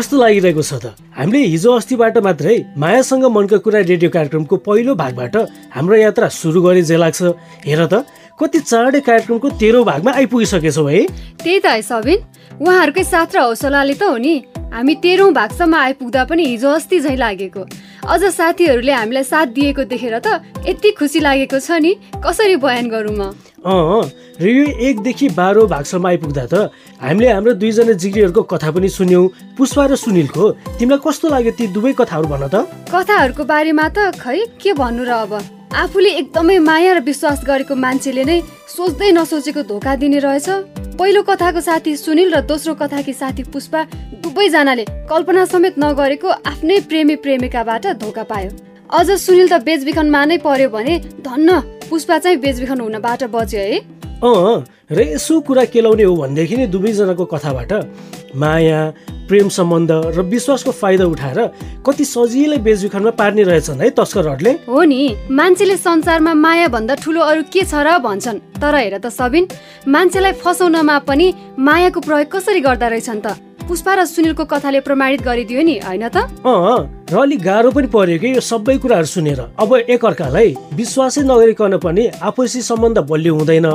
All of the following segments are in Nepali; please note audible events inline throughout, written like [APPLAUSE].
कस्तो लागिरहेको छ त? हामीले हिजो अस्तिबाट मात्रै मायासँग मनका कुरा रेडियो कार्यक्रमको पहिलो भागबाट हाम्रो यात्रा सुरु गरे जे लाग्छ। हेर त कति चाँडै कार्यक्रमको तेह्रौँ भागमा आइपुगिसकेछौँ है। त्यही त है सबिन। उहाँहरूकै साथ र हौसलाले त हो नि। हामी तेह्रौँ भागसम्म आइपुग्दा पनि हिजो अस्ति झैँ लागेको। अझ साथीहरूले हामीलाई साथ दिएको देखेर त यति खुसी लागेको छ नि। कसरी बयान गरौँ म? अँ र यो एकदेखि बाह्रौँ भागसम्म आइपुग्दा त हामीले हाम्रो दुईजना जिग्रीहरूको कथा पनि सुन्यौँ। पुष्पा र सुनिलको। तिमीलाई कस्तो लाग्यो ती दुवै कथाहरू भन त? कथाहरूको बारेमा त खै के भन्नु र अब? आफूले एकदमै माया र विश्वास गरेको मान्छेले नै सोच्दै नसोचेको धोका दिने रहेछ। पहिलो कथाको साथी सुनिल र दोस्रो कथाकी साथी पुष्पा दुवैजनाले कल्पना समेत नगरेको आफ्नै प्रेमी प्रेमिकाबाट धोका पायो। अझ सुनिल त बेचबिखनमा नै पर्यो भने धन्न पुष्पा चाहिँ बेचबिखन हुनबाट बच्यो है। अँ र यसो कुरा केलाउने हो भनेदेखि नै दुवैजनाको कथाबाट माया प्रेम सम्बन्ध र विश्वासको फाइदा उठाएर कति सजिलै बेचबिखनमा पार्ने रहेछन् है तस्करहरूले हो नि मान्छेले संसारमा माया भन्दा ठुलो अरू के छ र भन्छन्। तर हेर त सबिन मान्छेलाई फसाउनमा पनि मायाको प्रयोग कसरी गर्दा रहेछन् त? पुष्पा र सुनिलको कथाले प्रमाणित गरिदियो नि होइन त? र अलिक गाह्रो पनि पर्यो कि यो सबै कुराहरू सुनेर। अब एकअर्कालाई विश्वासै नगरिकन पनि आपसी सम्बन्ध बलियो हुँदैन।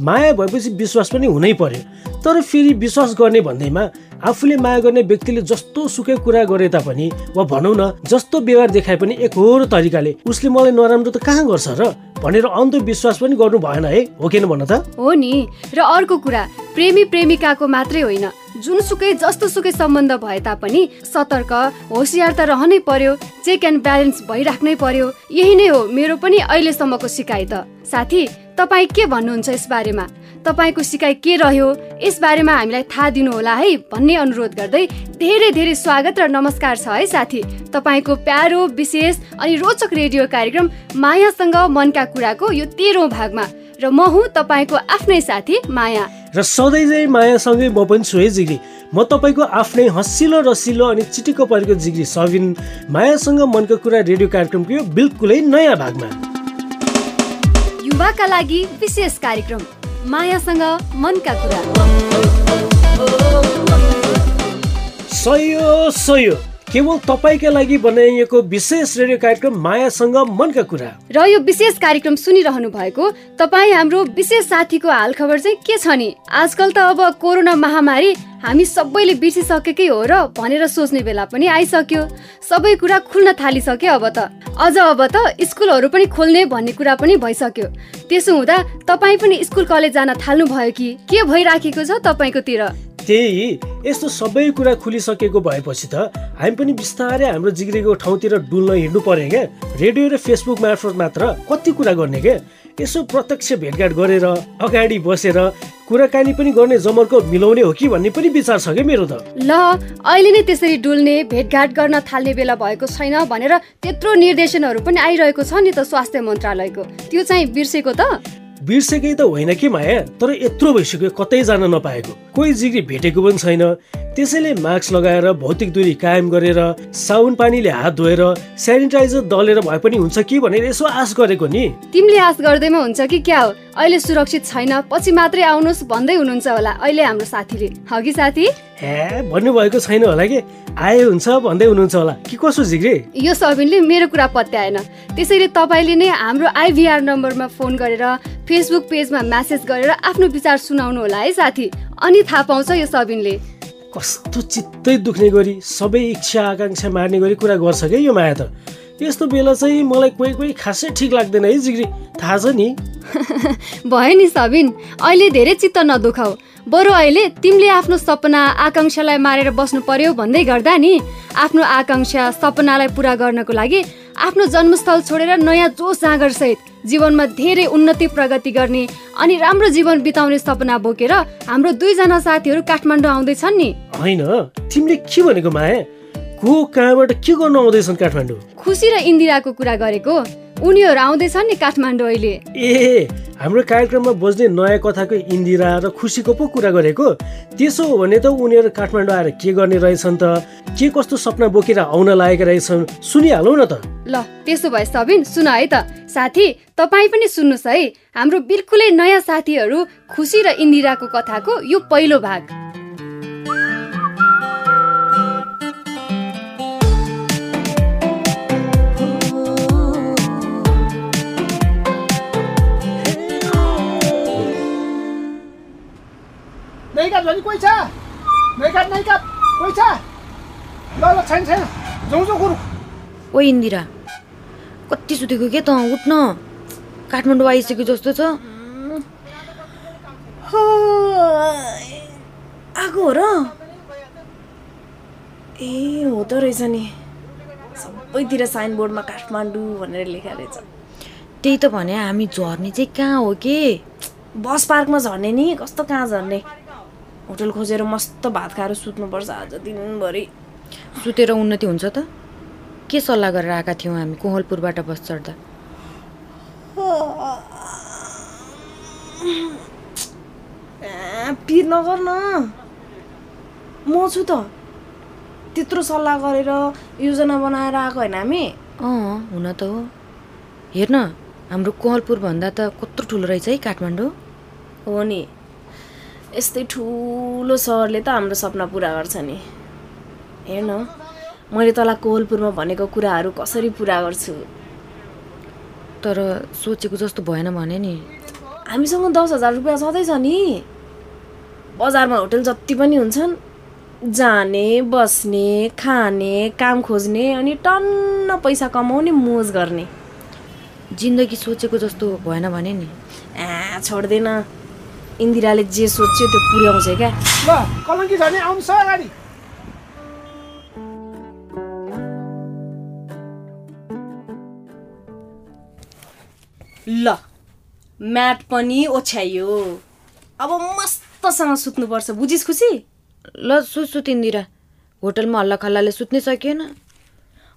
माया भएपछि विश्वास पनि हुनै पर्यो। तर फेरि विश्वास गर्ने भन्दैमा आफूले माया गर्ने व्यक्तिले जस्तो सुकै कुरा गरे तापनि वा भनौँ न जस्तो व्यवहार देखाए पनि एकहोरो तरिकाले उसले मलाई नराम्रो त कहाँ गर्छ र? भनेर अन्धविश्वास पनि गर्नु भएन है हो किन भन त? हो नि। र अर्को कुरा प्रेमी प्रेमिकाको मात्रै होइन। जुनसुकै जस्तो सुकै सम्बन्ध भए तापनि सतर्क होसियार त रहनै पर्यो चेक एन्ड ब्यालेन्स भइराख्नै पर्यो। यही नै हो मेरो पनि अहिलेसम्मको सिकाइ त। साथी तपाईँ के भन्नुहुन्छ यस बारेमा तपाईँको सिकाइ के रह्यो? यस बारेमा हामीलाई थाहा दिनुहोला है भन्ने अनुरोध गर्दै धेरै धेरै स्वागत र नमस्कार छ है साथी। तपाईँको प्यारो विशेष अनि रोचक रेडियो कार्यक्रम मायासँग मनका कुराको यो तेह्रौँ भागमा र म हुँ तपाईँको आफ्नै साथी माया। र सधैँ चाहिँ मायासँगै म पनि छु है जिग्री म तपाईँको आफ्नै हँसिलो रसिलो अनि चिटिक्क परेको जिग्री सबिन मायासँग मनका कुरा रेडियो कार्यक्रमको यो बिल्कुलै नयाँ भागमा। युवाका लागि विशेष कार्यक्रम मायासँग मनका कुरा। सयो सयो। केवल तपाईँका लागि बनाइएको विशेष रेडियो कार्यक्रम मायासँग मनका कुरा। र यो विशेष कार्यक्रम सुनिरहनु भएको तपाईँ हाम्रो विशेष साथीको हालखबर चाहिँ के छ नि? आजकल त अब कोरोना महामारी हामी सबैले बिर्सिसकेकै हो र भनेर सोच्ने बेला पनि आइसक्यो। सबै कुरा खुल्न थालिसक्यो अब त। अझ अब त स्कुलहरू पनि खोल्ने भन्ने कुरा पनि भइसक्यो। त्यसो हुँदा तपाईँ पनि स्कुल कलेज जान थाल्नु भयो कि? के भइराखेको छ तपाईँकोतिर? त्यही यस्तो सबै कुरा खुलिसकेको भएपछि त हामी पनि बिस्तारै हाम्रो जिग्रीको ठाउँतिर डुल्न हिँड्नु पर्यो क्या। रेडियो र फेसबुक मार्फत मात्र कति कुरा गर्ने क्या। यसो प्रत्यक्ष भेटघाट गरेर अगाडि बसेर कुराकानी पनि गर्ने जमर्को मिलाउने हो कि भन्ने पनि विचार छ क्या मेरो त। ल अहिले नै त्यसरी डुल्ने भेटघाट गर्न थाल्ने बेला भएको छैन भनेर त्यत्रो निर्देशनहरू पनि आइरहेको छ नि त स्वास्थ्य मन्त्रालयको। त्यो चाहिँ बिर्सेको त। बिर्सेकै त होइन कि माया? तर यत्रो भइसक्यो कतै जान नपाएको। कोही जिग्री भेटेको पनि छैन। त्यसैले मास्क लगाएर भौतिक दूरी कायम गरेर साबुन पानीले हात धोएर सेनिटाइजर दलेर भए पनि हुन्छ कि भनेर यसो आश गरेको नि। तिमीले आश गर्दैमा हुन्छ कि क्या हो? अहिले सुरक्षित छैन पछि मात्रै आउनुहोस् भन्दै हुनुहुन्छ होला अहिले हाम्रो साथीले। हगि साथी? हे भन्नुभएको छैन होला कि? आए हुन्छ भन्दै हुनुहुन्छ होला। कि कसो जिग्री यो सबिनले मेरो कुरा पत्याएन। त्यसैले तपाईँले नै हाम्रो आइभीआर नम्बरमा फोन गरेर फेसबुक पेजमा म्यासेज गरेर आफ्नो विचार सुनाउनु होला है साथी। अनि थाहा पाउँछ यो सबिनले कस्तो चित्तै दुख्ने गरी सबै इच्छा आकाङ्क्षा मार्ने गरी कुरा गर्छ क्या यो माया त। यस्तो बेला चाहिँ मलाई कोही कोही खासै ठिक लाग्दैन है जिग्री थाहा छ नि? [LAUGHS] भयो नि सबिन। अहिले धेरै चित्त नदुखाऊ। बरु अहिले तिमीले आफ्नो सपना आकाङ्क्षालाई मारेर बस्नु पर्यो भन्दै गर्दा नि आफ्नो आकाङ्क्षा सपनालाई पुरा गर्नको लागि आफ्नो जन्मस्थल छोडेर नयाँ जोस जाँगर सहित जीवनमा धेरै उन्नति प्रगति गर्ने अनि राम्रो जीवन बिताउने सपना बोकेर हाम्रो दुईजना साथीहरू काठमाडौँ आउँदैछन् नि। होइन तिमीले के भनेको माया? को कहाँबाट के गर्नु आउँदैछन् काठमाडौँ? खुसी र इन्दिराको कुरा गरेको? उनीहरू आउँदैछन् नि काठमाडौँ अहिले ए हाम्रो कार्यक्रममा बज्ने नयाँ कथाको इन्दिरा र खुसीको पो कुरा गरेको। त्यसो हो भने त उनीहरू काठमाडौँ आएर के गर्ने रहेछन् त? के कस्तो सपना बोकेर आउन लागेका रहेछन्? सुनिहालौ न त। ल त्यसो भए सबिन सुन है त। साथी तपाईँ पनि सुन्नुहोस् है। हाम्रो बिल्कुलै नयाँ साथीहरू खुसी र इन्दिराको कथाको यो पहिलो भाग। पैसा ल ल छैन छैन जाउँ जाउँ गुरु ओ इन्दिरा कति सुतेको के त? उठ्न काठमाडौँ आइसक्यो जस्तो छ। आएको हो र। ए हो त रहेछ नि। सबैतिर साइनबोर्डमा काठमाडौँ भनेर लेखा रहेछ। त्यही त भने हामी झर्ने चाहिँ कहाँ हो के? बस पार्कमा झर्ने नि। कस्तो कहाँ झर्ने? होटल खोजेर मस्त भात खाएर सुत्नुपर्छ आज दिनभरि। सुतेर उन्नति हुन्छ त? के सल्लाह गरेर आएका थियौँ हामी कोहलपुरबाट बस चढ्दा? पिर नगर न म छु त। त्यत्रो सल्लाह गरेर योजना बनाएर आएको होइन हामी। अँ हुन त हो। हेर्न हाम्रो कोहलपुरभन्दा त कत्रो ठुलो रहेछ है काठमाडौँ? हो नि। यस्तै ठुलो सहरले त हाम्रो सपना पुरा गर्छ नि। हेर्न मैले तँलाई कोहलपुरमा भनेको कुराहरू कसरी पुरा गर्छु? तर सोचेको जस्तो भएन भने नि। हामीसँग दस हजार रुपियाँ छँदैछ नि। बजारमा होटल जति पनि हुन्छन् जाने बस्ने खाने काम खोज्ने अनि टन्न पैसा कमाउने मोज गर्ने। जिन्दगी सोचेको जस्तो भएन भने नि। आ छोड्दैन। इन्दिराले जे सोच्यो त्यो पुर्याउँछ क्या। ल कलङ्की झर्ने आउनु छ अगाडि। ल म्याट पनि ओछ्याइयो। अब मस्तसँग सुत्नुपर्छ बुझिस् खुसी? ल सुत सुत इन्दिरा। होटलमा हल्ला खल्लाले सुत्नै सकिएन।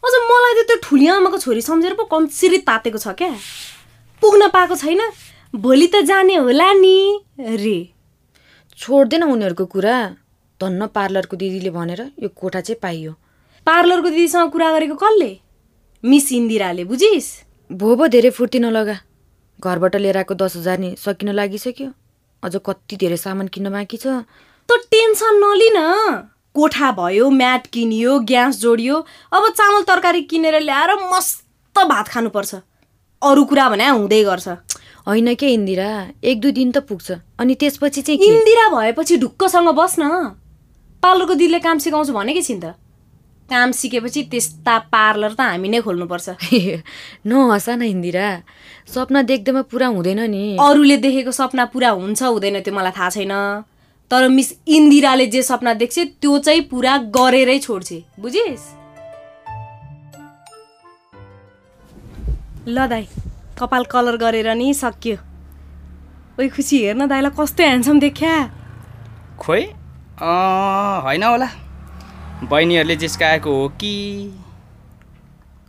अझ मलाई त त्यो ठुली आमाको छोरी सम्झेर पो कम्सिरी तातेको छ क्या। पुग्न पाएको छैन भोलि त जाने होला नि। रे। छोड्दैन उनीहरूको कुरा। धन्न पार्लरको दिदीले भनेर यो कोठा चाहिँ पाइयो। पार्लरको दिदीसँग कुरा गरेको कसले? मिस इन्दिराले बुझिस्? भो भो धेरै फुर्ती नलगा। घरबाट लिएर आएको दस हजार नि सकिन लागिसक्यो। अझ कति धेरै सामान किन्न बाँकी छ। त टेन्सन नलिन। कोठा भयो म्याट किनियो ग्यास जोडियो अब चामल तरकारी किनेर ल्याएर मस्त भात खानुपर्छ। अरू कुरा भने हुँदै गर्छ। होइन के इन्दिरा? एक दुई दिन त पुग्छ। अनि त्यसपछि चाहिँ इन्दिरा भएपछि ढुक्कसँग बस् न पार्लरको दिदीले काम सिकाउँछु भनेकै छिन् त? काम सिकेपछि त्यस्ता पार्लर त हामी नै खोल्नुपर्छ। [LAUGHS] नहसा न इन्दिरा। सपना देख्दैमा पुरा हुँदैन नि। अरूले देखेको सपना पुरा हुन्छ हुँदैन त्यो मलाई थाहा छैन। तर मिस इन्दिराले जे सपना देख्छ त्यो चाहिँ पुरा गरेरै छोड्छे। बुझिस्? ल दाई कपाल कलर गरेर नि सकियो ओइ खुसी हेर्न दाइलाई कस्तो ह्यान्डसम देख्या। खोइ अँ, होइन होला। बहिनीहरूले जिस्काएको हो कि?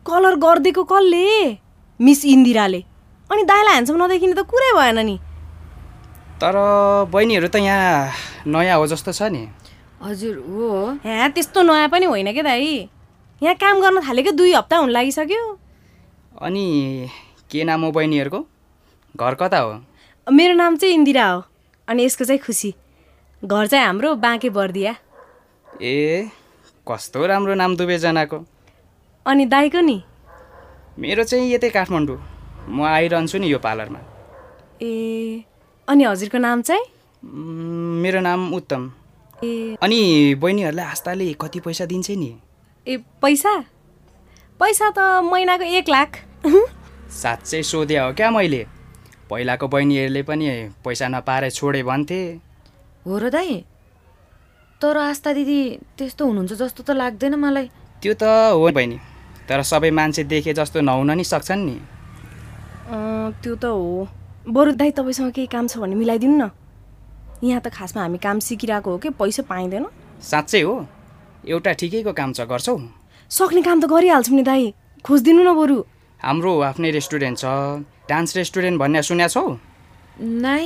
कलर गरिदिएको कसले? मिस इन्दिराले। अनि दाइलाई ह्यान्डसम नदेखिने त कुरै भएन नि। तर बहिनीहरू त यहाँ नयाँ हो जस्तो छ नि। हजुर हो। ह्या त्यस्तो नयाँ पनि होइन क्या दाइ यहाँ काम गर्न थालेको दुई हप्ता हुन लागिसक्यो। अनि के नाम हो बहिनीहरूको? घर कता हो? मेरो नाम चाहिँ इन्दिरा हो अनि यसको चाहिँ खुसी। घर चाहिँ हाम्रो बाँके बर्दिया। ए कस्तो राम्रो नाम दुवैजनाको। अनि दाइको नि? मेरो चाहिँ यतै काठमाडौँ। म आइरहन्छु नि यो पार्लरमा। ए अनि हजुरको नाम चाहिँ? मेरो नाम उत्तम। ए। अनि बहिनीहरूलाई आस्ताले कति पैसा दिन्छ नि? ए पैसा? पैसा त महिनाको एक लाख। साँच्चै सोधे हो क्या मैले? पहिलाको बहिनीहरूले पनि पैसा नपाएर छोडे भन्थे। हो र दाइ तर आस्था दिदी त्यस्तो हुनुहुन्छ जस्तो त लाग्दैन मलाई। त्यो त हो बहिनी तर सबै मान्छे देखे जस्तो नहुन नि सक्छन् नि। अँ, त्यो त हो। बरु दाइ तपाईँसँग केही काम छ भने मिलाइदिनु न। यहाँ त खासमा हामी काम सिकिरहेको हो कि? पैसा पाइँदैन। साँच्चै हो। एउटा ठिकैको काम छ गर्छौ। सक्ने काम त गरिहाल्छौँ नि दाइ खोजिदिनु न बरु। हाम्रो आफ्नै रेस्टुरेन्ट छ। डान्स रेस्टुरेन्ट भन्ने सुनेको छौ? नाइ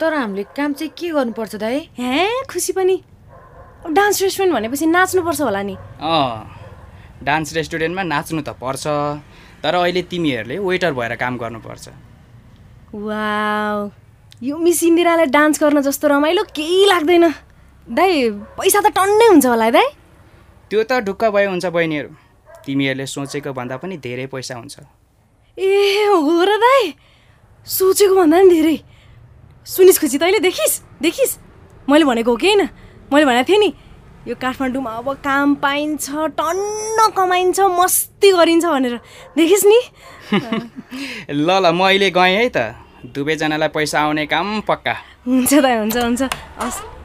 तर हामीले काम चाहिँ के गर्नुपर्छ दाइ? हे खुसी पनि। डान्स रेस्टुरेन्ट भनेपछि नाच्नुपर्छ होला नि। अँ डान्स रेस्टुरेन्टमा नाच्नु त पर्छ तर अहिले तिमीहरूले वेटर भएर काम गर्नुपर्छ। वाउ यो मिस इन्दिरालाई डान्स गर्न जस्तो रमाइलो केही लाग्दैन। दाइ पैसा त टन्नै हुन्छ होला है दाइ। त्यो त ढुक्क भए हुन्छ बहिनीहरू। तिमीहरूले सोचेको भन्दा पनि धेरै पैसा हुन्छ। ए हो र दाइ सोचेको भन्दा नि धेरै। सुनिस् खुसी तैँले देखिस् देखिस्। मैले भनेको हो कि होइन? मैले भनेको थिएँ नि यो काठमाडौँमा अब काम पाइन्छ टन्न कमाइन्छ मस्ती गरिन्छ भनेर। देखिस् नि। [LAUGHS] ल ल म अहिले गएँ है त। दुवैजनालाई पैसा आउने काम पक्का। हुन्छ त हुन्छ हुन्छ। हस्।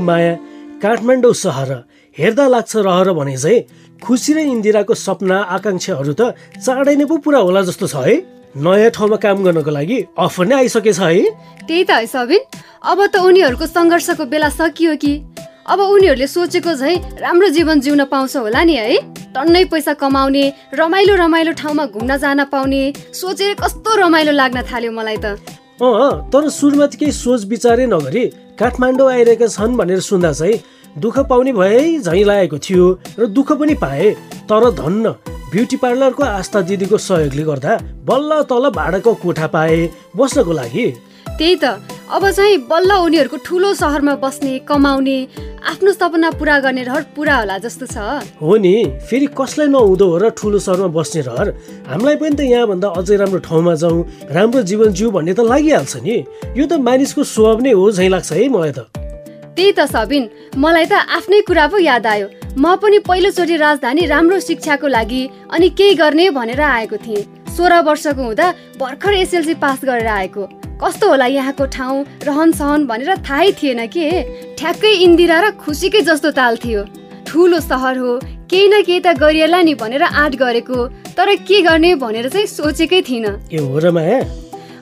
माया काठमाडौँ सहर हेर्दा लाग्छ रहर भने चाहिँ खुसी र इन्दिराको सपना आकाङ्क्षाहरू त चाँडै नै पो पुरा होला जस्तो छ है। नयाँ ठाउँमा काम गर्नको लागि अफर नै आइसकेछ है। त्यही त है सबिन। अब त उनीहरूको सङ्घर्षको बेला सकियो कि। अब उनीहरूले सोचेको झै राम्रो जीवन जिउन पाउँछ होला नि है। टन्नै पैसा कमाउने रमाइलो रमाइलो ठाउँमा घुम्न जान पाउने सोचेर कस्तो रमाइलो लाग्न थाल्यो मलाई त। अँ तर सुरुमा त केही सोच विचारै नगरी काठमाडौँ आइरहेका छन् भनेर सुन्दा चाहिँ दुःख पाउने भए झैँ लागेको थियो र दुःख पनि पाए। तर धन्न ब्युटी पार्लरको आस्था दिदीको सहयोगले गर्दा बल्ल तल भाडाको कोठा पाए बस्नको लागि। त्यही त। अब चाहिँ बल्ल उनीहरूको ठुलो सहरमा बस्ने कमाउने आफ्नो सपना पुरा गर्ने रहर पुरा होला जस्तो छ। हो नि फेरि कसलाई नहुँदो हो र ठुलो सहरमा बस्ने रहर? हामीलाई पनि त यहाँभन्दा अझै राम्रो ठाउँमा जाउँ राम्रो जीवन जिउ भन्ने त लागिहाल्छ नि। यो त मानिसको स्वभाव नै हो झैँ लाग्छ है मलाई त। त्यही त सबिन मलाई त आफ्नै कुरा पो याद आयो। म पनि पहिलोचोटि राजधानी राम्रो शिक्षाको लागि अनि केही गर्ने भनेर आएको थिएँ। सोह्र वर्षको हुँदा भर्खर एसएलसी पास गरेर आएको। कस्तो होला यहाँको ठाउँ? रहन सहन भनेर थाहै थिएन के? ठ्याक्कै इन्दिरा र खुसीकै जस्तो ताल थियो। ठुलो सहर हो केही न केही त गरिएला नि भनेर आँट गरेको। तर के गर्ने भनेर चाहिँ सोचेकै थिइनँ।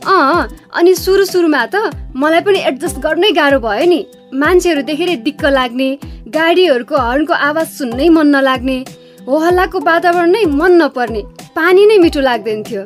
अँ अनि सुरु सुरुमा त मलाई पनि एडजस्ट गर्नै गाह्रो भयो नि। मान्छेहरू देखेर दिक्क लाग्ने गाडीहरूको हर्नको आवाज सुन्नै मन नलाग्ने हो हल्लाको वातावरण नै मन नपर्ने पानी नै मिठो लाग्दैन थियो।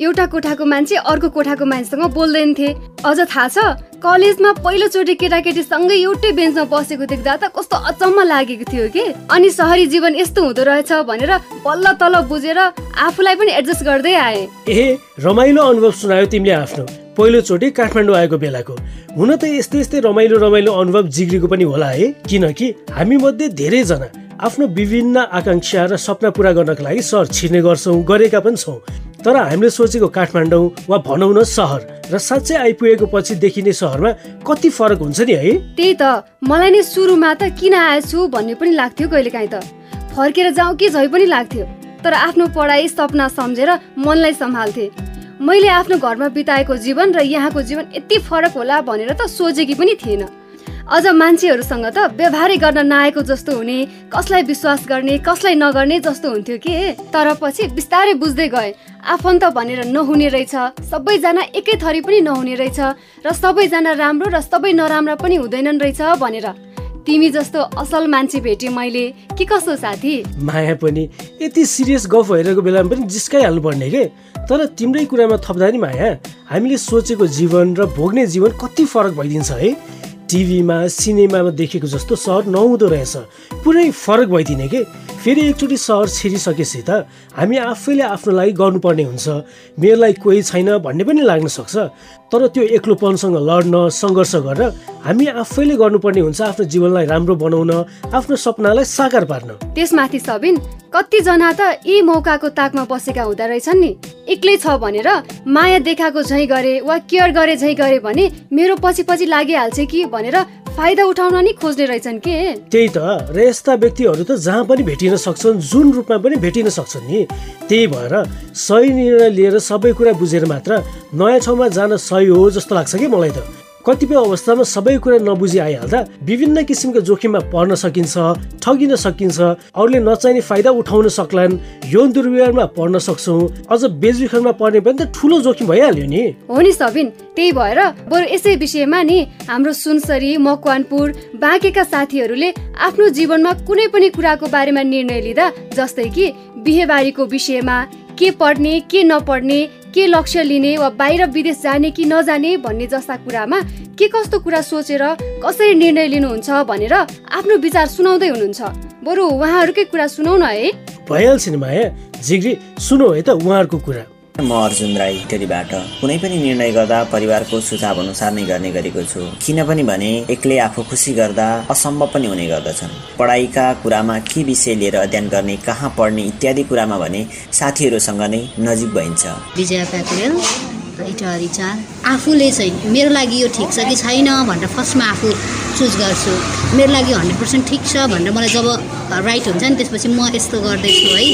एउटा कोठाको मान्छे अर्को कोठाको मान्छेसँग बोल्दैन थिए अझ थाहा छ कलेजमा पहिलोचोटि केटाकेटीसँगै एउटै बेन्चमा बसेको देख्दा त कस्तो अचम्म लागेको थियो कि? अनि सहरी जीवन यस्तो हुँदो रहेछ भनेर बल्ल तल बुझेर आफूलाई पनि एडजस्ट गर्दै आएँ। ए रमाइलो अनुभव सुनायो तिमीले आफ्नो। पहिलोचोटि काठमाडौँ आएको बेलाको। हुन त यस्तै यस्तै रमाइलो रमाइलो अनुभव जिग्रीको पनि होला है। किनकि हामी मध्ये धेरैजना आफ्नो विभिन्न आकाङ्क्षा र सपना पुरा गर्नको लागि सहर छिर्ने गर्छौँ गरेका पनि छौँ। तर हामीले सोचेको काठमाडौँ वा भनौँ न सहर र साँच्चै आइपुगेको पछि देखिने सहरमा कति फरक हुन्छ नि है? त्यही त। मलाई नै सुरुमा त किन आएछु भन्ने पनि लाग्थ्यो कहिलेकाहीँ त। फर्केर जाउँ कि झै पनि लाग्थ्यो। तर आफ्नो पढाइ सपना सम्झेर मनलाई सम्हाल्थे। मैले आफ्नो घरमा बिताएको जीवन र यहाँको जीवन यति फरक होला भनेर त सोचेकी पनि थिएन। अझ मान्छेहरूसँग त व्यवहारै गर्न नआएको जस्तो हुने कसलाई विश्वास गर्ने कसलाई नगर्ने जस्तो हुन्थ्यो कि? तर पछि बिस्तारै बुझ्दै गए। आफन्त भनेर नहुने रहेछ। सबैजना एकै थरी पनि नहुने रहेछ र सबैजना राम्रो र सबै नराम्रा पनि हुँदैनन् रहेछ भनेर। तिमी जस्तो असल मान्छे भेटेँ मैले। के कसो साथी? माया पनि यति सिरियस गफ भइरहेको बेलामा पनि जिस्काइहाल्नु पर्ने के? तर तिम्रै कुरामा थप्दा नि माया। हामीले सोचेको जीवन र भोग्ने जीवन कति फरक भइदिन्छ है? टिभीमा सिनेमामा देखेको जस्तो सहर नहुँदो रहेछ। पुरै फरक भइदिने के? फेरि एकचोटि सहर छिरिसकेपछि त हामी आफैले आफ्नो लागि गर्नुपर्ने हुन्छ। मेरो लागि कोही छैन भन्ने पनि लाग्न सक्छ। तर त्यो एक्लोपनसँग लड्न सङ्घर्ष गरेर हामी आफैले गर्नुपर्ने हुन्छ आफ्नो जीवनलाई राम्रो बनाउन आफ्नो सपनालाई साकार पार्न। त्यसमाथि सबिन कतिजना त यी मौकाको ताकमा बसेका हुँदो रहेछन् नि। एक्लै छ भनेर माया देखाएको झैँ गरे वा केयर गरे झैँ गरे भने मेरो पछि पछि लागिहाल्छ कि भनेर फाइदा उठाउन नि खोज्ने रहेछन् के? त्यही त र यस्ता व्यक्तिहरू त जहाँ पनि भेटिन सक्छन् जुन रूपमा पनि भेटिन सक्छन् नि। त्यही भएर सही निर्णय लिएर सबै कुरा बुझेर मात्र नयाँ ठाउँमा जान सही हो जस्तो लाग्छ कि मलाई त? कतिपय अवस्थामा सबै कुरा नबुझी आइहाल्दा विभिन्न किसिमका जोखिममा पर्न सकिन्छ ठगिन सकिन्छ अरूले नचाहिने फाइदा उठाउन सक्लान् यौन दुर्व्यवहारमा पर्न सक्छौँ अझ बेचबिखनमा पर्ने पनि त ठुलो जोखिम भइहाल्यो नि। हो नि सबिन त्यही भएर बरु यसै विषयमा नि हाम्रो सुनसरी मकवानपुर बाँकेका साथीहरूले आफ्नो जीवनमा कुनै पनि कुराको बारेमा निर्णय लिँदा जस्तै कि बिहेबारीको विषयमा के पढ्ने के नपढ्ने के लक्ष्य लिने वा बाहिर विदेश जाने कि नजाने भन्ने जस्ता कुरामा के कस्तो कुरा सोचेर कसरी निर्णय लिनुहुन्छ भनेर आफ्नो विचार सुनाउँदै हुनुहुन्छ। बरु उहाँहरूकै कुरा सुनौ न है। भइहाल्छ नि माया जिग्री सुनौ है त उहाँहरूको कुरा। म अर्जुन राई टेरीबाट कुनै पनि निर्णय गर्दा परिवारको सुझाव अनुसार नै गर्ने गरेको छु। किनभने भने एक्लै आफू खुसी गर्दा असम्भव पनि हुने गर्दछन्। पढाइका कुरामा के विषय लिएर अध्ययन गर्ने कहाँ पढ्ने इत्यादि कुरामा भने साथीहरूसँग नै नजिक भइन्छ। आफूले चाहिँ मेरो लागि यो ठिक छ कि छैन भनेर फर्स्टमा आफू चुज गर्छु। मेरो लागि हन्ड्रेड पर्सेन्ट ठिक छ भनेर मलाई जब राइट हुन्छ नि? त्यसपछि म यस्तो गर्दैछु है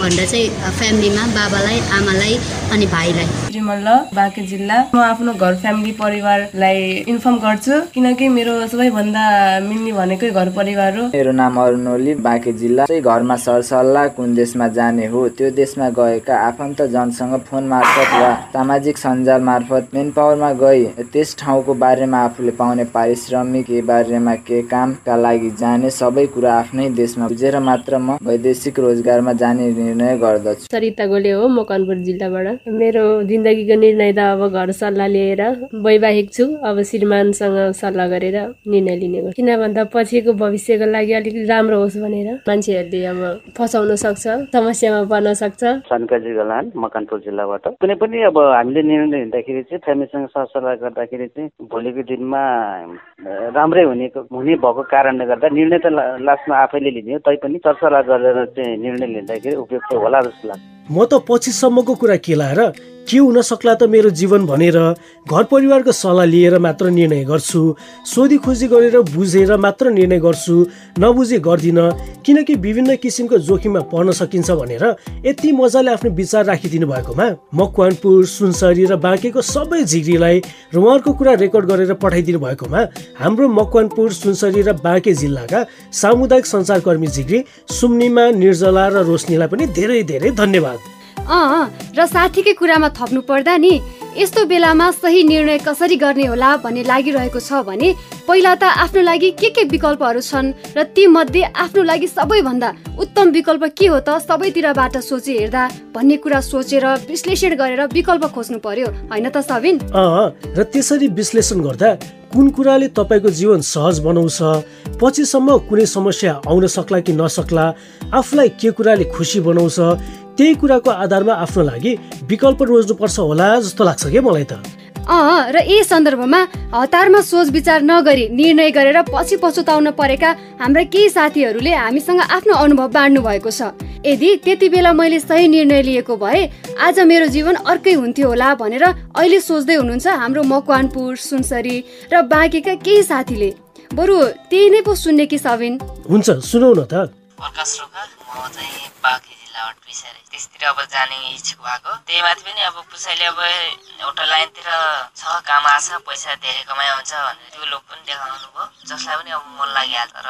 भनेर चाहिँ फ्यामिलीमा बाबालाई आमालाई अनि भाइलाई। त्रिमल्ल बाँके जिल्ला। म आफ्नो घर फ्यामिली परिवारलाई इन्फर्म गर्छु किनकि मेरो सबैभन्दा मिल्ने भनेकै घर परिवार हो। मेरो नाम अरुण ओली बाँके जिल्ला। चाहिँ घरमा सरसल्लाह कुन देशमा जाने हो त्यो देशमा गएका आफन्त जनसँग फोन मार्फत वा सामाजिक सञ्जाल मार्फत मेन पावरमा गई। त्यस ठाउँको बारेमा आफूले पाउने पारिश्रमिक के बारेमा के कामका लागि जाने सबै कुरा आफ्नै देशमा बुझेर मात्र म वैदेशिक रोजगारमा जाने निर्णय गर्दछु। सरिता गोले हो म कनपुर जिल्लाबाट। मेरो जिन्दगीको निर्णय त अब घर सल्लाह लिएर वैवाहिक छु अब श्रीमानसँग सल्लाह गरेर निर्णय लिने गर्छु। किन भन्दा पछिको भविष्यको लागि अलिक राम्रो होस् भनेर मान्छेहरूले अब फसाउन सक्छ समस्यामा पर्न सक्छ। सनकाजी गलान मकनपुर जिल्लाबाट। कुनै पनि अब हामीले निर्णय लिँदाखेरि चाहिँ फ्यामिलीसँग सरसल्लाह गर्दाखेरि चाहिँ भोलिको दिनमा राम्रै हुने हुने भएको कारणले गर्दा निर्णय त लास्टमा आफैले लिने हो तैपनि सरसल्लाह गरेर चाहिँ निर्णय लिँदाखेरि उपयुक्त होला जस्तो लाग्छ। म त पछिसम्मको कुरा केलाएर के हुन सक्ला त मेरो जीवन भनेर घर परिवारको सल्लाह लिएर मात्र निर्णय गर्छु सोधी खोजी गरेर बुझेर मात्र निर्णय गर्छु नबुझे गर्दिनँ किनकि विभिन्न किसिमको जोखिममा पर्न सकिन्छ भनेर यति मजाले आफ्नो विचार राखिदिनु भएकोमा मकवानपुर सुनसरी र बाँकेको सबै झिग्रीलाई र उहाँहरूको कुरा रेकर्ड गरेर पठाइदिनु भएकोमा हाम्रो मकवानपुर सुनसरी र बाँके जिल्लाका सामुदायिक सञ्चारकर्मी झिग्री सुम्निमा निर्जला र रोशनीलाई पनि धेरै धेरै धन्यवाद। अँ र साथीकै कुरामा थप्नु पर्दा नि यस्तो बेलामा सही निर्णय कसरी गर्ने होला भन्ने लागिरहेको छ भने पहिला त आफ्नो लागि के के विकल्पहरू छन् र ती मध्ये आफ्नो लागि सबैभन्दा उत्तम विकल्प के हो त सबैतिरबाट सोचे हेर्दा भन्ने कुरा सोचेर विश्लेषण गरेर विकल्प खोज्नु पर्यो होइन त सबिन? र त्यसरी विश्लेषण गर्दा कुन कुराले तपाईँको जीवन सहज बनाउँछ पछिसम्म कुनै समस्या आउन सक्ला कि नसक्ला आफूलाई के कुराले खुसी बनाउँछ त्यही कुराको आधारमा आफ्नो लागि विकल्प रोज्नुपर्छ होला जस्तो लाग्छ क्या मलाई त? अँ र यही सन्दर्भमा हतारमा सोच विचार नगरी निर्णय गरेर पछि पछुताउन परेका हाम्रा केही साथीहरूले हामीसँग आफ्नो अनुभव बाँड्नु भएको छ। यदि त्यति बेला मैले सही निर्णय लिएको भए आज मेरो जीवन अर्कै हुन्थ्यो होला भनेर अहिले सोच्दै हुनुहुन्छ हाम्रो मकवानपुर सुनसरी र बाँकेका केही साथीले। बरु त्यही नै पो सुन्ने कि सबिन हुन्छ सुनौ न त। Christ. चाहिँ अब जाने इच्छुक भएको। त्यही माथि पनि अब कसैले अब एउटा लाइनतिर छ काम आछ पैसा धेरै कमाइ हुन्छ भनेर त्यो लोक पनि देखाउनु भयो जसलाई पनि अब मन लागिहाल्छ। र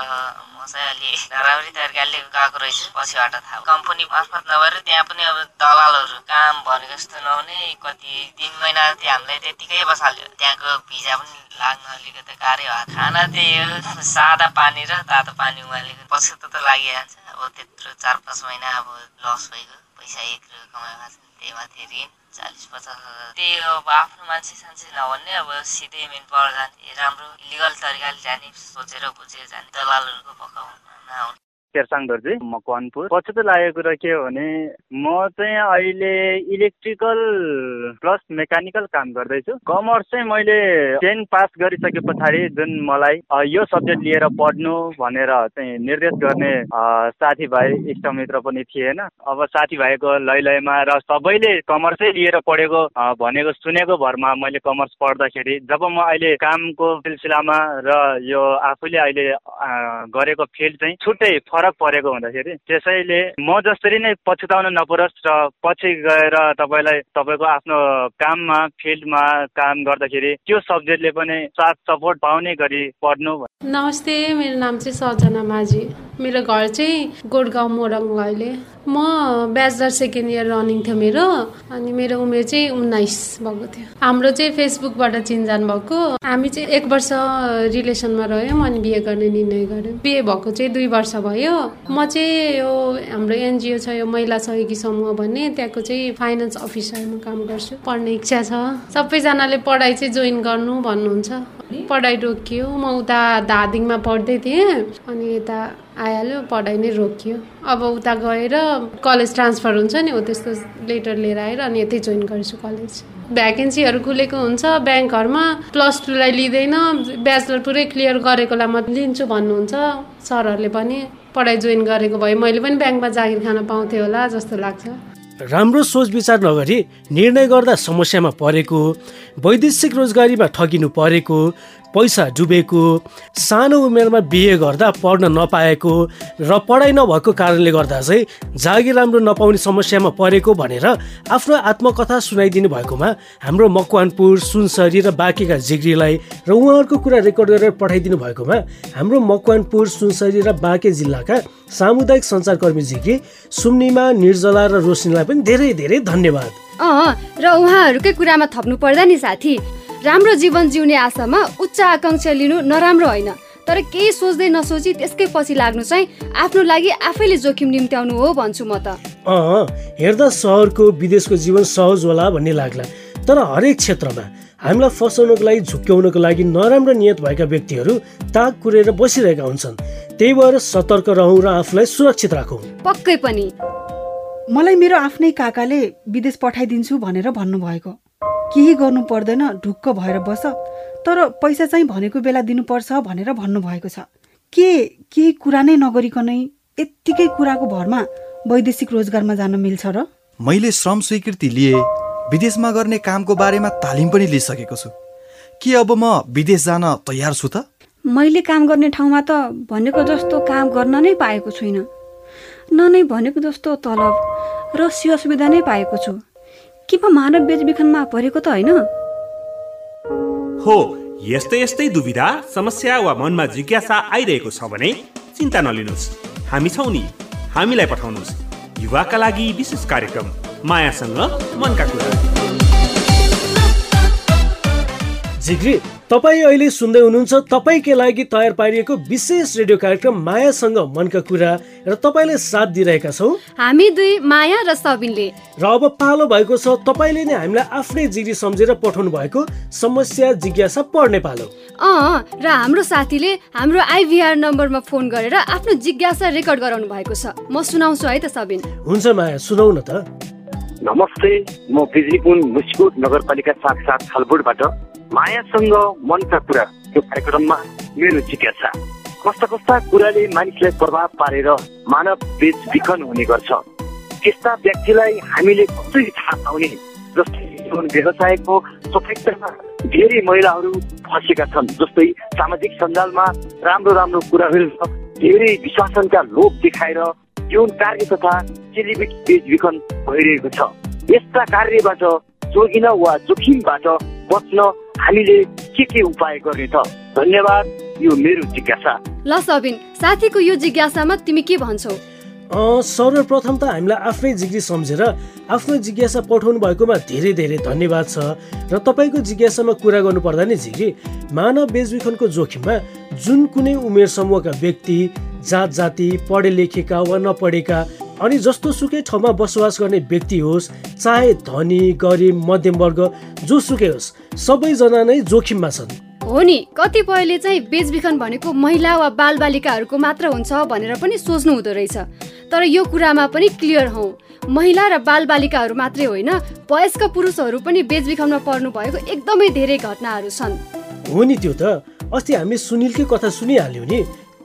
म चाहिँ अलि राम्रै तरिकाले गएको रहेछु पछिबाट थाहा कम्पनी मार्फत नभएर त्यहाँ पनि अब दलालहरू काम भनेको जस्तो नहुने कति तिन महिना हामीलाई त्यतिकै बसाल्यो। त्यहाँको भिजा पनि लाग्न अलिकति गाह्रै भयो। खाना त्यही हो सादा पानी र तातो पानी उमालेको। पछि त लागिहाल्छ। अब त्यत्रो चार पाँच महिना अब लस भइगयो पैसा रुपियाँ कमाएको छ त्यही माथि ऋण चालिस पचास हजार त्यही अब आफ्नो मान्छे सान्छे नभन्ने अब सिधै मेन पावर जाने राम्रो इलिगल तरिकाले जाने सोचेर बुझेर जाने दलालहरूको पकाउन नआउने शेरसाङ दर्जी मकवानपुर पछुतो लागेको कुरा के हो भने म चाहिँ अहिले इलेक्ट्रिकल प्लस मेकानिकल काम गर्दैछु। कमर्स चाहिँ मैले टेन पास गरिसके पछाडि जुन मलाई यो सब्जेक्ट लिएर पढ्नु भनेर चाहिँ निर्देश गर्ने साथीभाइ इष्टमित्र पनि थिएन अब साथीभाइको लै लैमा र सबैले कमर्सै लिएर पढेको भनेको सुनेको भरमा मैले कमर्स पढ्दाखेरि जब म अहिले कामको सिलसिलामा र यो आफूले अहिले गरेको फिल्ड चाहिँ छुट्टै फरक परेको हुँदाखेरि त्यसैले म जसरी नै पछुताउन नपरोस् र पछि गएर तपाईँलाई तपाईँको आफ्नो काममा फिल्डमा काम गर्दाखेरि त्यो सब्जेक्टले पनि साथ सपोर्ट पाउने गरी पढ्नु नमस्ते मेरो नाम चाहिँ सजना माझी। मेरो घर चाहिँ गोडगाउँ मोरङ अहिले। म ब्याचलर सेकेन्ड इयर रनिङ थियो मेरो अनि मेरो उमेर चाहिँ उन्नाइस भएको थियो। हाम्रो चाहिँ फेसबुकबाट चिनजान भएको। हामी चाहिँ एक वर्ष रिलेसनमा रह्यौँ अनि बिहे गर्ने निर्णय गऱ्यौँ। बिहे भएको चाहिँ दुई वर्ष भयो। म चाहिँ यो हाम्रो एनजिओ छ यो महिला सहयोगी समूह भन्ने त्यहाँको चाहिँ फाइनेन्स अफिसरमा काम गर्छु। पढ्ने इच्छा छ। सबैजनाले पढाइ चाहिँ जोइन गर्नु भन्नुहुन्छ। पढाइ रोकियो। म उता धादिङमा पढ्दै थिएँ अनि यता आइहाल्यो पढाइ नै रोकियो। अब उता गएर कलेज ट्रान्सफर हुन्छ नि हो त्यस्तो लेटर लिएर आएर अनि यतै जोइन गर्छु कलेज। भ्याकेन्सीहरू खुलेको हुन्छ ब्याङ्कहरूमा प्लस टूलाई लिँदैन। ब्याचलर पुरै क्लियर गरेकोलाई म लिन्छु भन्नुहुन्छ सरहरूले पनि। पढाइ जोइन गरेको भए मैले पनि ब्याङ्कमा जागिर खान पाउँथेँ होला जस्तो लाग्छ। राम्रो सोच विचार नगरी निर्णय गर्दा समस्यामा परेको वैदेशिक रोजगारीमा ठगिनु परेको पैसा डुबेको सानो उमेरमा बिहे गर्दा पढ्न नपाएको र पढाइ नभएको कारणले गर्दा चाहिँ जागिर राम्रो नपाउने समस्यामा परेको भनेर आफ्नो आत्मकथा सुनाइदिनु भएकोमा हाम्रो मकवानपुर सुनसरी र बाँकीका जिग्रीलाई र उहाँहरूको कुरा रेकर्ड गरेर पठाइदिनु भएकोमा हाम्रो मकवानपुर सुनसरी र बाँके जिल्लाका सामुदायिक सञ्चारकर्मी जिग्री सुम्निमा निर्जला र रोशनीलाई पनि धेरै धेरै धन्यवाद। अँ र उहाँहरूकै कुरामा थप्नु पर्दा नि साथी। राम्रो जीवन जिउने आशामा उच्च आकाङ्क्षा लिनु नराम्रो होइन। तर केही सोच्दै नसोची त्यसकै पछि लाग्नु चाहिँ आफ्नो लागि आफैले जोखिम निम्त्याउनु हो भन्छु म त। अँ हेर्दा सहरको विदेशको जीवन सहज होला भन्ने लाग्ला। तर हरेक क्षेत्रमा हामीलाई फसाउनको लागि झुक्क्याउनको लागि नराम्रो नियत भएका व्यक्तिहरू ताक कुरेर बसिरहेका हुन्छन्। त्यही भएर सतर्क रहौँ र आफूलाई सुरक्षित राखौँ। पक्कै पनि। मलाई मेरो आफ्नै काकाले विदेश पठाइदिन्छु भनेर भन्नुभएको। केही गर्नु पर्दैन ढुक्क भएर बस। तर पैसा चाहिँ भनेको बेला दिनुपर्छ भनेर भन्नुभएको छ। के केही कुरा नै नगरिकनै यत्तिकै कुराको भरमा वैदेशिक रोजगारमा जान मिल्छ र? मैले श्रम स्वीकृति लिए विदेशमा गर्ने कामको बारेमा तालिम पनि लिइसकेको छु। के अब म विदेश जान तयार छु त? मैले काम गर्ने ठाउँमा त भनेको जस्तो काम गर्न नै पाएको छुइनँ। न नै भनेको जस्तो तलब र सेवा सुविधा नै पाएको छु। के म मानव बेचबिखनमा परेको त होइन? हो यस्तै यस्तै दुविधा समस्या वा मनमा जिज्ञासा आइरहेको छ भने चिन्ता नलिनुहोस्। हामी छौँ नि हामीलाई पठाउनुहोस्। युवाका लागि विशेष कार्यक्रम मायासँग मनका कुरा। जिग्री तपाईँ अहिले सुन्दै हुनुहुन्छ तपाईँकै लागि तयार पारिएको विशेष रेडियो कार्यक्रम मायासँग मनका कुरा र तपाईँले साथ दिइरहेका छौँ। हामी दुई माया र सबिनले। र अब पालो भएको छ तपाईँले नै हामीलाई आफ्नै जिग्री सम्झेर पठाउनु भएको समस्या जिज्ञासा पढ्ने पालो। अँ र हाम्रो साथीले हाम्रो आइभीआर नम्बरमा फोन गरेर आफ्नो जिज्ञासा रेकर्ड गराउनु भएको छ। म सुनाउँछु है त सबिन। हुन्छ माया सुनाउ न त। नमस्ते म बिजलीपुन मुस्कुट नगरपालिका साथ साथ छलबुटबाट मायासँग मनका कुरा। यो कार्यक्रममा मेरो जिज्ञासा। कस्ता कस्ता कुराले मानिसलाई प्रभाव पारेर मानव बेचबिखन हुने गर्छ। त्यस्ता व्यक्तिलाई हामीले कसरी थाहा पाउने? जस्तै व्यवसायको सफलतामा धेरै महिलाहरू फँसेका छन् जस्तै सामाजिक सञ्जालमा राम्रो राम्रो कुराहरू धेरै विश्वासनका लोभ देखाएर यौन कार्य तथा चेलीबेटी बेचबिखन भइरहेको छ। यस्ता कार्यबाट जोगिन वा जोखिमबाट बच्न हामीले के के उपाय गर्ने त धन्यवाद यो मेरो जिज्ञासा। ल सबिन साथीको यो जिज्ञासामा तिमी के भन्छौ? सर्वप्रथम त हामीलाई आफ्नै जिग्री सम्झेर आफ्नो जिज्ञासा पठाउनु भएकोमा धेरै धेरै धन्यवाद छ। र तपाईँको जिज्ञासामा कुरा गर्नुपर्दा नि जिग्री मानव बेचबिखनको जोखिममा जुन कुनै उमेर समूहका व्यक्ति जात जाति पढे लेखेका वा नपढेका अनि जस्तो सुकै ठाउँमा बसोबास गर्ने व्यक्ति होस् चाहे धनी गरिब मध्यम वर्ग जोसुकै होस् सबैजना नै जोखिममा छन्। हो नि कतिपयले चाहिँ बेचबिखन भनेको महिला वा बालबालिकाहरूको मात्र हुन्छ भनेर पनि सोच्नु हुँदो रहेछ। तर यो कुरामा पनि क्लियर हौ। महिला र बालबालिकाहरू मात्रै होइन वयस्क पुरुषहरू पनि बेचबिखनमा पर्नु भएको एकदमै धेरै घटनाहरू छन्। हो नि त्यो त। अस्ति हामी सुनिलकै कथा सुनिहाल्यौँ नि।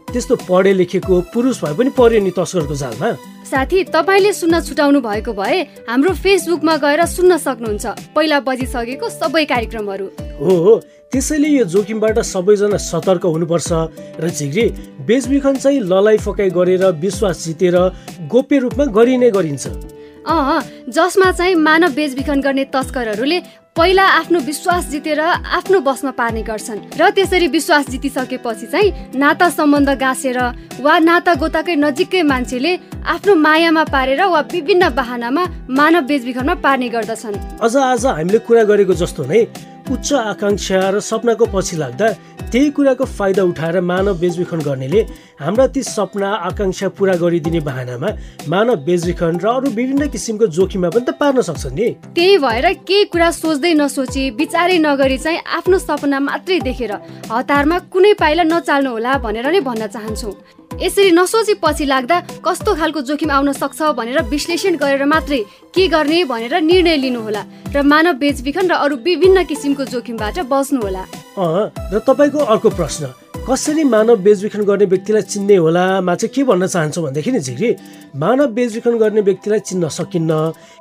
त्यस्तो पढे लेखेको पुरुष भए पनि पर्यो नि तस्करको जालमा? साथी तपाईँले सुन्न छुटाउनु भएको भए हाम्रो फेसबुकमा गएर सुन्न सक्नुहुन्छ। पहिला बजिसकेको सबै कार्यक्रमहरू। हो हो। त्यसैले यो जोखिमबाट सबैजना सतर्क हुनुपर्छ र झिग्री बेचबिखन चाहिँ ललाइ फकाइ गरेर विश्वास जितेर गोप्य रूपमा गरिने गरिन्छ। अँ जसमा चाहिँ मानव बेचबिखन गर्ने तस्करहरूले पहिला आफ्नो विश्वास जितेर आफ्नो बसमा पार्ने गर्छन् र त्यसरी विश्वास जितिसकेपछि चाहिँ नाता सम्बन्ध गाँसेर वा नाता गोताकै नजिकै मान्छेले आफ्नो मायामा पारेर वा विभिन्न बाहनामा मानव बेचबिखनमा पार्ने गर्दछन्। अझ आज हामीले कुरा गरेको जस्तो नै उच्च आकाङ्क्षा र सपनाको पछि लाग्दा त्यही कुराको फाइदा उठाएर मानव बेचबिखन गर्नेले हाम्रा ती सपना आकाङ्क्षा पुरा गरिदिने बाहनामा मानव बेचबिखन र अरू विभिन्न किसिमको जोखिममा पनि त पार्न सक्छन् नि। त्यही भएर केही कुरा सोच्दै नसोची विचारै नगरी चाहिँ आफ्नो सपना मात्रै देखेर हतारमा कुनै पाइला नचाल्नु होला भनेर नै भन्न चाहन्छु। यसरी नसोची पछि लाग्दा कस्तो खालको जोखिम आउन सक्छ भनेर विश्लेषण गरेर मात्रै के गर्ने भनेर निर्णय लिनुहोला र मानव बेचबिखन र अरू विभिन्न किसिमको जोखिमबाट बस्नुहोला र तपाईँको अर्को प्रश्न। कसरी मानव बेचबिखन गर्ने व्यक्तिलाई चिन्ने होलामा चाहिँ के भन्न चाहन्छु भनेदेखि नि झिग्री मानव बेचबिखन गर्ने व्यक्तिलाई चिन्न सकिन्न।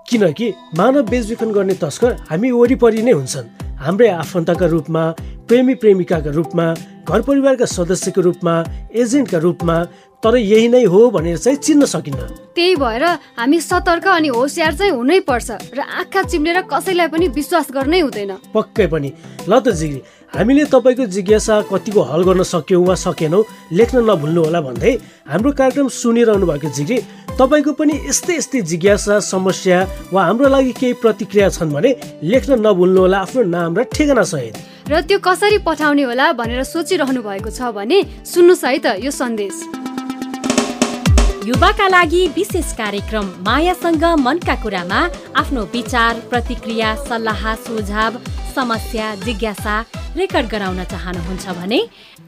किनकि मानव बेचबिखन गर्ने तस्कर हामी वरिपरि नै हुन्छन्। हाम्रै आफन्तका रूपमा प्रेमी प्रेमिकाका रूपमा घर परिवारका सदस्यको रूपमा एजेन्टका रूपमा तर यही नै हो भनेर चाहिँ चिन्न सकिन्न। त्यही भएर हामी सतर्क अनि होसियार चाहिँ हुनै पर्छ र आँखा चिम्लेर कसैलाई पनि विश्वास गर्नै हुँदैन। पक्कै पनि। ल त जिग्री हामीले तपाईँको जिज्ञासा कतिको हल गर्न सक्यौँ वा सकेनौँ लेख्न नभुल्नु होला भन्दै हाम्रो कार्यक्रम सुनिरहनु भएको जिग्री तपाईँको पनि यस्तै यस्तै जिज्ञासा समस्या वा हाम्रो लागि केही प्रतिक्रिया छन् भने लेख्न नभुल्नु होला आफ्नो नाम र ठेगाना सहित। र त्यो कसरी पठाउने होला भनेर सोचिरहनु भएको छ भने सुन्नुहोस् है त यो सन्देश। युवाका लागि विशेष कार्यक्रम मायासँग मनका कुरामा आफ्नो विचार प्रतिक्रिया सल्लाह सुझाव समस्या जिज्ञासा रेकर्ड गराउन चाहनुहुन्छ भने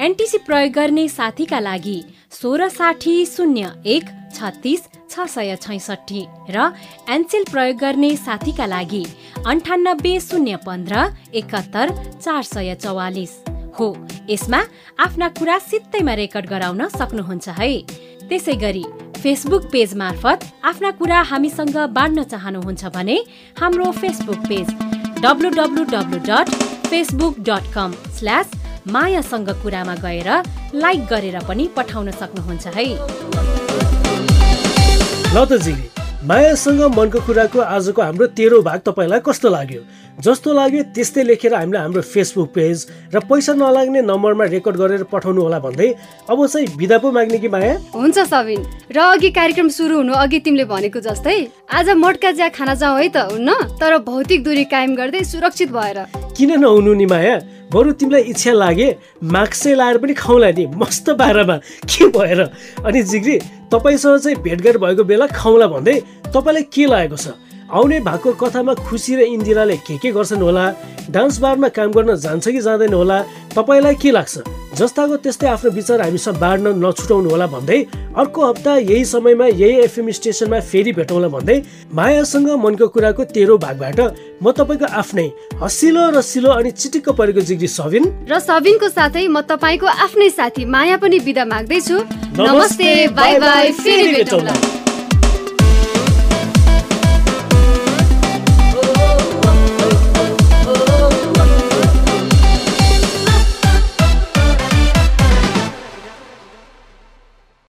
एनटिसी प्रयोग गर्ने साथीका लागि सोह्र साठी शून्य एक छत्तिस छ सय छैसठी र एनसेल प्रयोग गर्ने साथीका लागि अन्ठानब्बे शून्य पन्ध्र एकहत्तर चार सय चौवालिस हो। यसमा आफ्ना कुरा सित्तैमा रेकर्ड गराउन सक्नुहुन्छ है। त्यसै गरी फेसबुक पेज मार्फत आफ्ना कुरा हामीसँग बाँड्न चाहनुहुन्छ भने हाम्रो Facebook page W dot Facebook dot com slash मायासँग कुरामा गएर लाइक गरेर पनि पठाउन सक्नुहुन्छ है। मायासँग मनको कुराको आजको हाम्रो तेह्रो भाग तपाईँलाई कस्तो लाग्यो? जस्तो लाग्यो त्यस्तै लेखेर हामीलाई हाम्रो फेसबुक पेज र पैसा नलाग्ने नम्बरमा रेकर्ड गरेर पठाउनु होला भन्दै अब चाहिँ बिदा पो माग्ने कि माया? हुन्छ सबिन। र अघि कार्यक्रम सुरु हुनु अघि तिमीले भनेको जस्तै आज मटका ज्या खाना जाउँ है त हुन्न? तर भौतिक दूरी कायम गर्दै सुरक्षित भएर किन नहुनु नि माया? बरु तिमीलाई इच्छा लागे माक्सै लाएर पनि खाउँला नि। मस्त बाह्रमा के भएर? अनि जिग्री तपाईँसँग चाहिँ भेटघाट भएको बेला खाउँला भन्दै तपाईँलाई के लागेको छ? आउने भएको कथामा खुसी र इन्दिराले के के गर्छन् होला? डान्स बारमा काम गर्न जान्छ कि जाँदैन होला? तपाईँलाई के लाग्छ? जस्ताको त्यस्तै आफ्नो विचार हामीसँग बाँड्न नछुटाउनु होला भन्दै अर्को हप्ता यही समयमा यही एफएम स्टेसनमा फेरि भेटौँला भन्दै मायासँग मनको कुराको तेह्रो भागबाट म तपाईँको आफ्नै हसिलो रसिलो अनि चिटिक्क परेको जिग्री सबिन र सबिनको साथै म तपाईँको आफ्नै साथी माया पनि बिदा माग्दैछु। नमस्ते बाई बाई फेरि भेटौँला।